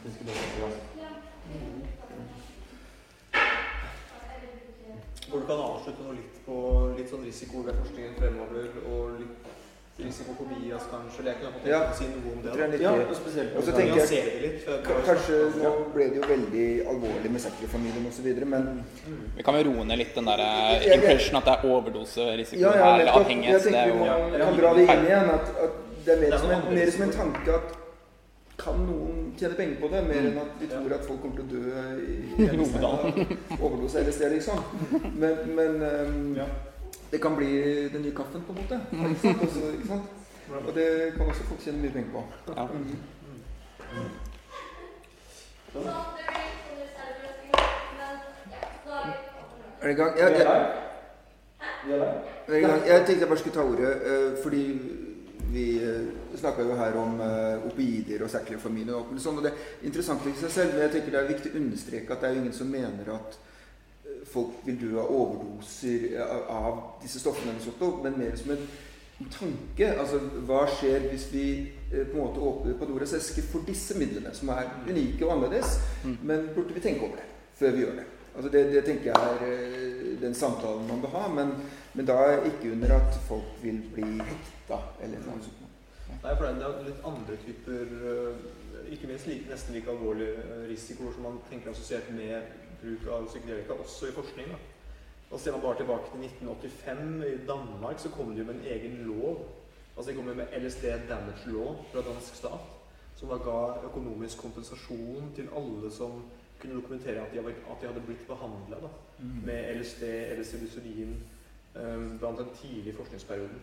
du også på Hvor du kan avslutte noe litt på litt sånn risiko ved forskningen fremover, og litt risiko kanskje. Eller jeg kunne Ja. si noe om det. Ja, og spesielt Og så tenker jeg- litt. Kanskje nå ble det jo veldig alvorlig med Sackler-familien osv., men Vi kan jo roe ned litt den der eh, impression at det er overdoserisiko Ja, ja, eller avhengighet. Jeg tenker er vi må, kan dra det inn igjen. At, at det er mer, Det er som en, mer som en tanke at kan noen tjene penger på det, mer enn at de tror at folk kommer til å dø i overdose LSD, liksom. Men, men um, Ja. Det kan bli den nye kaffen, på en måte. Ikke sant? Også, ikke sant? Og det kan også folk tjene mye penger på. Ja. Mhm. Er det i gang? Ja, ja. Er. I gang? Jeg tenkte jeg bare skulle ta ordet, eh, fordi vi uh, snakka jo her om uh, opioider og Sackler-familien og sånn. Og det er interessant i seg selv, men jeg tenker det er viktig å understreke at det er jo ingen som mener at eh, folk vil dø av overdoser av, av disse stoffene, men mer som en tanke. Altså, hva skjer hvis vi eh, på en måte åpner Pandoras eske for disse midlene, som er unike og annerledes, men burde vi tenke over det før vi gjør det? Altså det, det tenker jeg er eh, den samtalen man bør ha, men, men da ikke under at folk vil bli hekta eller noe sånt. Nei, for det er litt andre typer Ikke minst like, nesten like alvorlige risikoer som man tenker assosiert med bruk av psykedelika, også i forskning. da. Og Ser man bare tilbake til 1985, i Danmark så kom de jo med en egen lov. Altså De kom jo med LSD Damage Law fra dansk stat, som da ga økonomisk kompensasjon til alle som kunne dokumentere at de hadde, blitt behandla med LSD eller psilocybin øh, blant den tidlige forskningsperioden.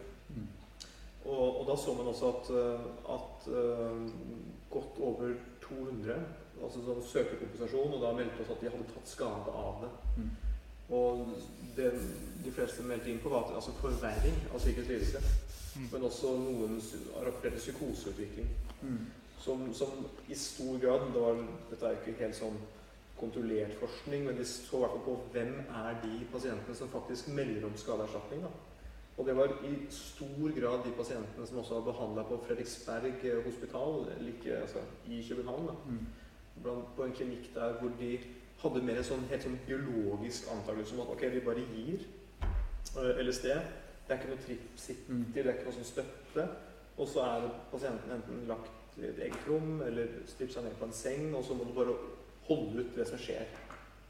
Og, og da så man også at, øh, at uh, godt over 200 altså sånn søkerkompensasjon, og da meldte oss at de hadde tatt skade av det. Mm. Og det de fleste meldte inn på, var at, altså forverring av psykisk lidelse. Men også noen rapporterte psykoseutvikling. Mm. Som, som i stor grad det var, Dette er ikke helt sånn kontrollert forskning, men de så i hvert fall på hvem er de pasientene som faktisk melder om skadeerstatning. Og det var i stor grad de pasientene som også var behandla på Fredriksberg hospital, like, altså, i København. da. Blant, på en klinikk der hvor de hadde mer en sånn, helt sånn biologisk antakelse om at ok, vi bare gir eh, LSD. Det er ikke noe tripsitter, det er ikke noe som støtte. Og så er pasienten enten lagt i et eget rom eller styrt seg ned på en seng, og så må du bare holde ut det som skjer.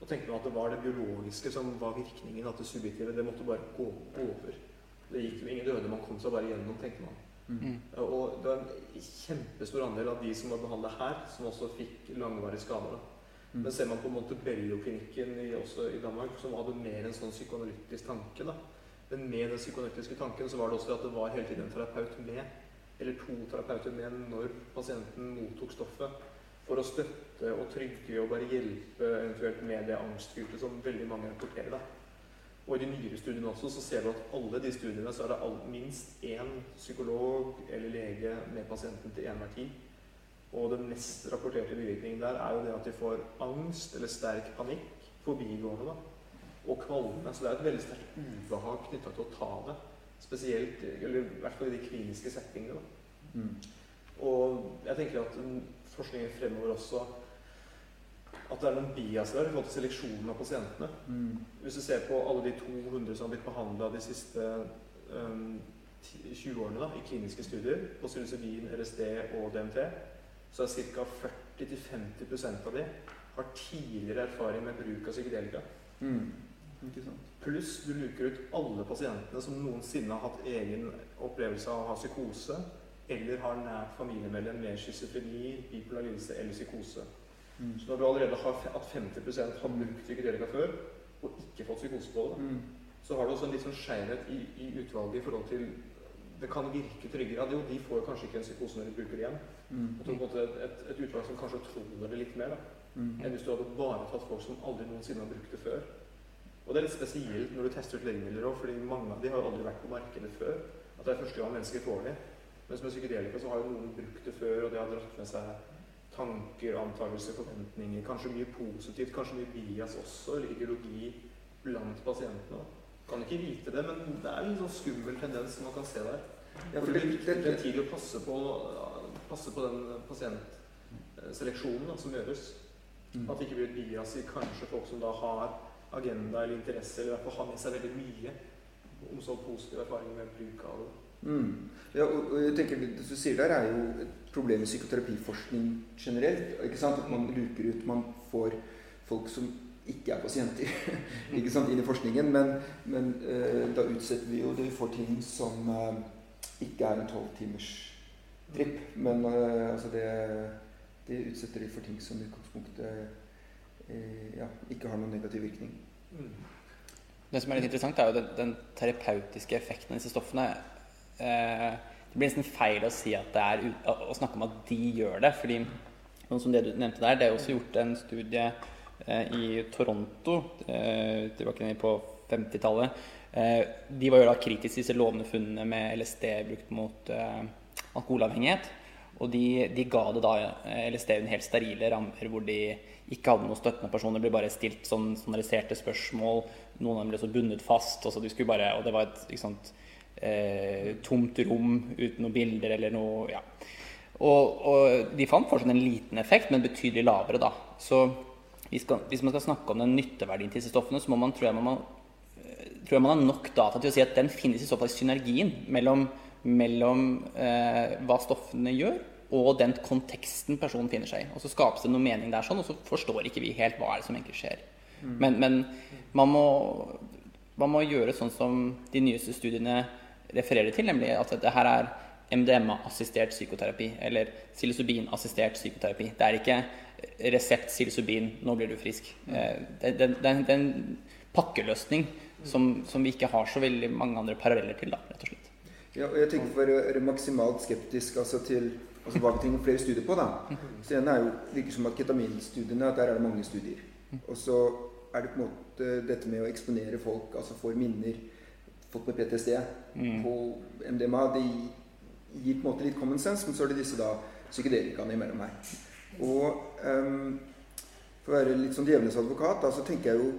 Og tenkte man at det var det biologiske som var virkningen, at det subjektive det måtte bare gå over. Det gikk jo ingen døde, man kom seg bare gjennom, tenkte man. Mm. Og det var en kjempestor andel av de som var behandla her, som også fikk langvarige skader. Mm. Men ser man på Montebello-klinikken i, i Danmark, som hadde mer en sånn psykoanalytisk tanke, da. Men med den psykoanalytiske tanken så var det også at det var hele tiden en terapeut med, eller to terapeuter med når pasienten mottok stoffet, for å støtte og trygge og bare hjelpe eventuelt med det angstfylte som veldig mange rapporterer. da. Og i de nyere studiene også så ser du at alle de studiene så er det all, minst én psykolog eller lege med pasienten til enhver tid. Og den mest rapporterte bivirkningen der er jo det at de får angst eller sterk panikk, forbigående, da, og kvalme. Så det er et veldig sterkt ubehag knytta til å ta det. Spesielt, eller i hvert fall i de kliniske settingene. da. Mm. Og jeg tenker at forskningen fremover også at det er noen bias der i forhold til seleksjonen av pasientene. Mm. Hvis du ser på alle de 200 som har blitt behandla de siste um, 20 årene da, i kliniske studier på psilocybin, LSD og DMT, så er ca. 40-50% av de har tidligere erfaring med bruk av psykedelika. Mm. Pluss du luker ut alle pasientene som noensinne har hatt egen opplevelse av å ha psykose, eller har nært familiemedlem med schizofreni, bipolar lidelse eller psykose. Mm. Så når du allerede har at 50% har brukt psykedelika før, og ikke fått psykose på det, Mm. så har du også en litt sånn skjevhet i, i utvalget i forhold til Det kan virke tryggere. At jo, de får kanskje ikke en psykose når de bruker det igjen. Mm. Jeg tror på en måte et, et, utvalg som kanskje tror det litt mer, da. Mm. enn hvis du hadde bare tatt folk som aldri noensinne har brukt det før. Og det er litt spesielt når du tester ut legemidler òg, fordi mange av de har jo aldri vært på markedet før. At det er første gang mennesker får det. Mens med psykedelika så har jo noen brukt det før, og det har dratt med seg tanker, antakelser, forventninger. Kanskje mye positivt, kanskje mye bias også, eller ideologi blant pasientene. Kan ikke vite det, men det er en sånn skummel tendens som man kan se der. Ja, For det det, er det, viktig tid å passe på, passe på den pasientseleksjonen da, som gjøres. Mm. At det ikke blir et bias i kanskje folk som da har agenda eller interesse, eller i hvert fall har med seg veldig mye om så positive erfaringer med bruk av det. Mm. Ja, og, jeg tenker Det du sier der, er jo et problem i psykoterapiforskning generelt. ikke sant? At man luker ut Man får folk som ikke er pasienter ikke sant, inn i forskningen. Men, men eh, da utsetter vi jo det Vi får ting som eh, ikke er en tolvtimers tripp. Men eh, altså det, det utsetter de for ting som i utgangspunktet eh, ja, ikke har noen negativ virkning. Mm. Det som er litt interessant, er jo den, den terapeutiske effekten av disse stoffene. Eh, det blir nesten feil å si er å, snakke om at de gjør det. fordi noe som det du nevnte der, det er også gjort en studie eh, i Toronto eh, tilbake på 50-tallet. Eh, de var jo da kritiske til disse lovende funnene med LSD brukt mot alkoholavhengighet. Og de, de ga det da LSD under helt sterile rammer, hvor de ikke hadde noen støttende personer. Det ble bare stilt sånn standardiserte spørsmål. Noen av dem ble så bundet fast. Og, så de bare, og det var et ikke sant, eh, tomt rom uten noen bilder eller noe ja. Og, og de fant fortsatt en liten effekt, men betydelig lavere, da. Så hvis, hvis man skal snakke om den nytteverdien til disse stoffene, så må man, tror jeg man må tror jeg man har nok data til å si at den finnes i så fall i synergien mellom, mellom eh, hva stoffene gjør, og den konteksten personen finner seg i. Og så skapes det noe mening der, sånn, og så forstår ikke vi helt hva er det som egentlig skjer. Men, men man, må, man må gjøre sånn som de nyeste studiene refererer til, nemlig at det her er MDMA-assistert psykoterapi, eller psilocybin-assistert psykoterapi. Det er ikke resept psilocybin, nå blir du frisk. Eh, Det, det, det, er- er en pakkeløsning som, som vi ikke har så veldig mange andre paralleller til, da, rett og slett. Ja, og jeg tenker For å være maksimalt skeptisk altså til altså hva vi trenger flere studier på. da. Så ene er jo, virker som at Ketaminstudiene, at der er det mange studier. Og så er det på en måte dette med å eksponere folk, altså for minner Folk med PTSD Mm. på MDMA, det gir på en måte litt common sense, men så er det disse da psykedelikaene imellom her. Og um, for å være litt sånn djevelens advokat, da, så tenker jeg jo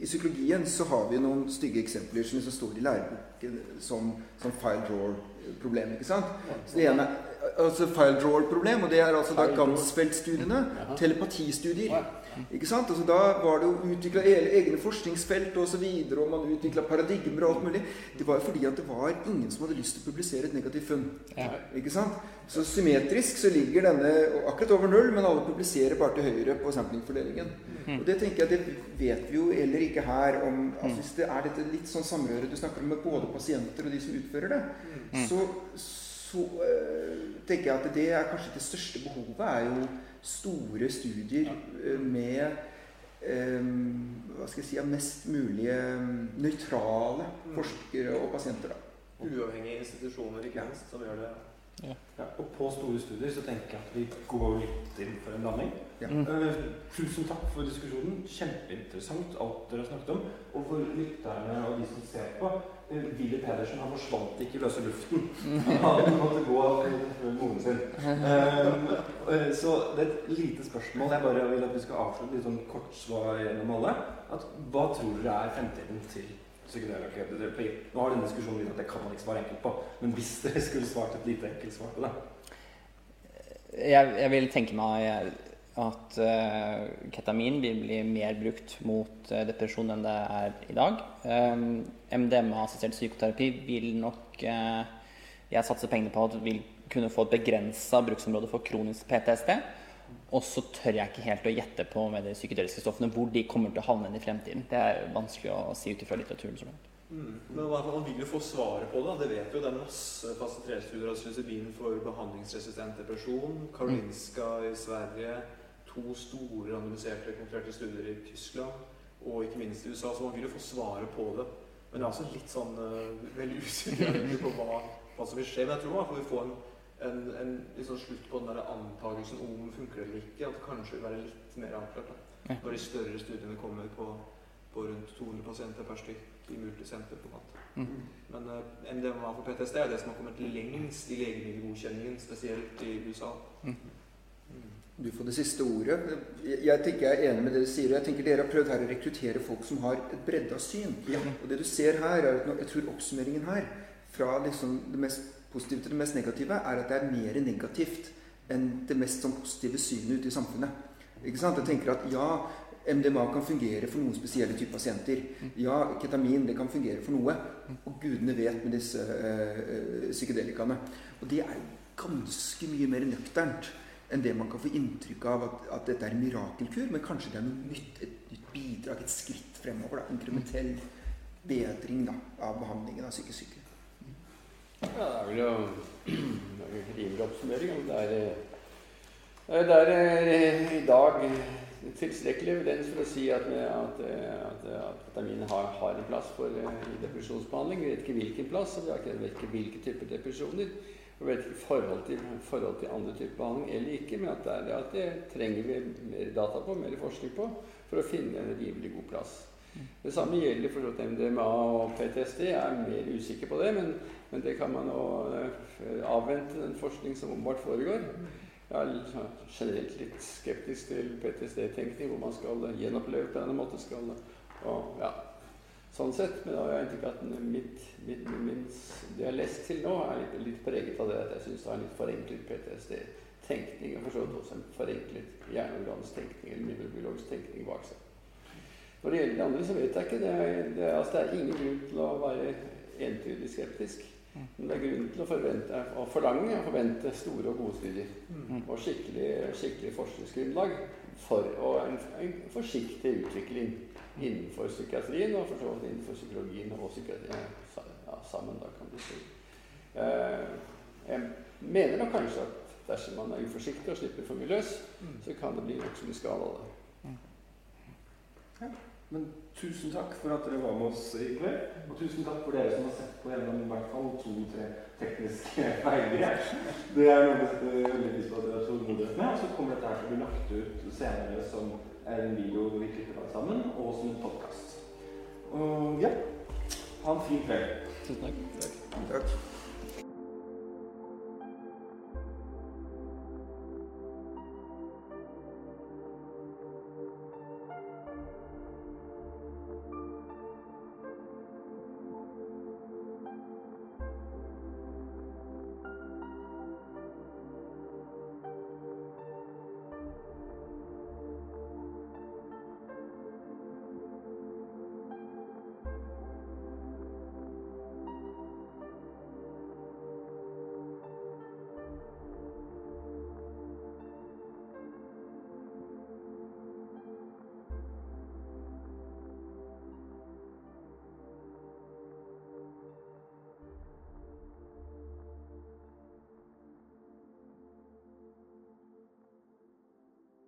i, psykologien så har vi noen stygge eksempler som liksom står i læreboken som, som file drawer-problem. ikke sant? Så det ene altså file drawer-problem, og det er altså da. Jaha. Telepatistudier. Ikke sant? Altså, da var det jo utvikla egne forskningsfelt osv., og, så videre, og man utvikla paradigmer og alt mulig. Det var jo fordi at det var ingen som hadde lyst til å publisere et negativt funn. Ja. Ikke sant? Så symmetrisk så ligger denne akkurat over null, men alle publiserer bare til høyre på samplingfordelingen. Og det tenker jeg, det vet vi jo heller ikke her om altså Hvis det er dette litt sånn samrøre du snakker om med både pasienter og de som utfører det, så, så øh, tenker jeg at det er kanskje det største behovet er jo store studier øh, med øh, hva skal jeg si, av mest mulig nøytrale forskere og pasienter. da. Uavhengige institusjoner, ikke minst, som gjør det. Ja, og på store studier så tenker jeg at vi går litt inn for en landing. Ja. Uh, tusen takk for diskusjonen. Kjempeinteressant alt dere har snakket om. Og for lytterne og de som ser på eh, Willy Pedersen han forsvant ikke i løse luften. Han måtte gå av moren sin. Eh, eh, så det er et lite spørsmål. Jeg bare vil at vi skal avslutte litt sånn kort svar gjennom alle. At, hva tror dere er fremtiden til psykedelika? Nå har denne diskusjonen vist at det kan man ikke svare enkelt på. Men hvis dere skulle svart et lite enkelt svar på det Jeg, jeg vil tenke meg at eh, ketamin vil bli mer brukt mot eh, depresjon enn det er i dag. Um, MDMA-assistert psykoterapi vil nok eh, jeg satser pengene på at vil kunne få et begrensa bruksområde for kronisk PTSD. Og så tør jeg ikke helt å gjette på med de psykedeliske stoffene hvor de kommer til å havne i fremtiden. Det er vanskelig å si ut ifra litteraturen. så langt. Mm. Men man vil jo få svaret på det. Det vet jo. Det er masse fase 3-studier av psilocybin for behandlingsresistent depresjon. Karolinska i Sverige. To store randomiserte kontrollerte studier i Tyskland. Og ikke minst i USA. Så man vil jo få svaret på det. Men det er også litt sånn uh, veldig usikker på hva, hva som vil skje. Men jeg tror man får får en, en, en sånn slutt på den der antakelsen om funker det eller ikke. At det kanskje vil være litt mer avklart. Da. Når de større studiene kommer på, på rundt 200 pasienter per stykk i multisenter. på en. Mm. Men uh, MDMA for PTSD er det som har kommet lengst i legemiddelgodkjenningen, spesielt i USA. Mm. Du får det siste ordet. Jeg, jeg tenker jeg er enig med det du sier. og Jeg tenker Dere har prøvd her å rekruttere folk som har et bredde av syn. Og det du ser her, er at jeg tror oppsummeringen her, fra liksom det mest positive til det mest negative, er at det er mer negativt enn det mest sånn positive synet ute i samfunnet. Ikke sant? Jeg tenker at ja, MDMA kan fungere for noen spesielle typer pasienter. Ja, ketamin det kan fungere for noe. Og gudene vet med disse øh, øh, psykedelikaene. Og det er jo ganske mye mer nøkternt enn det man kan få inntrykk av at, at dette er en mirakelkur, men kanskje det er noe nytt, et nytt bidrag, et skritt fremover. Da, Inkrementell bedring da, av behandlingen av psykisk syke. Ja, det er vel jo en rimelig oppsummering. Det er, eh, det er eh, i dag tilstrekkelig evidens for å si at, at, at, at vitamin har, har en plass for eh, i depresjonsbehandling. Vi vet ikke hvilken plass, og vi vet ikke hvilke typer depresjoner. Vi vet ikke forhold til, forhold til andre typer behandling eller ikke, men at det, er, at det trenger vi mer data på, mer forskning på, for å finne en rimelig god plass. Det samme gjelder for MDMA og PTSD. Jeg er mer usikker på det, men, men det kan man jo eh, avvente den forskning som åpenbart foregår. Jeg er sånn generelt litt skeptisk til PTSD-tenkning, hvor man skal gjenoppleve på denne måten. Skal, og, ja, sånn sett. Men jeg inntrykk at mitt, mitt, mitt, det jeg har lest til nå, er litt, litt preget av det at jeg syns det er en litt forenklet PTSD-tenkning. Og for så vidt også en forenklet hjerneorganstenkning eller mikrobiologisk tenkning bak seg. Når det gjelder de andre, så vet jeg ikke. Det er, det, altså, det er ingen grunn til å være entydig skeptisk. Men det er grunn til å, forvente, å forlange og forvente store og gode studier. Og skikkelig, skikkelig forskningsgrunnlag for og en, en forsiktig utvikling innenfor psykiatrien og for så vidt innenfor psykologien og psykiatrien ja, sammen. da kan du si. Eh, jeg mener nok kanskje at dersom man er uforsiktig og slipper for mye løs, så kan det bli nokså mye skade av det. Men tusen takk for at dere var med oss i kveld. Og tusen takk for dere som har sett på gjennom i hvert fall to-tre tekniske veier. Det er noe vi setter veldig pris på at dere har tålmodighet med. Og så kommer dette her til å bli lagt ut senere som en video hvor vi klipper alt sammen, og som en podkast. Og ja, ha en fin kveld. Tusen takk. Takk.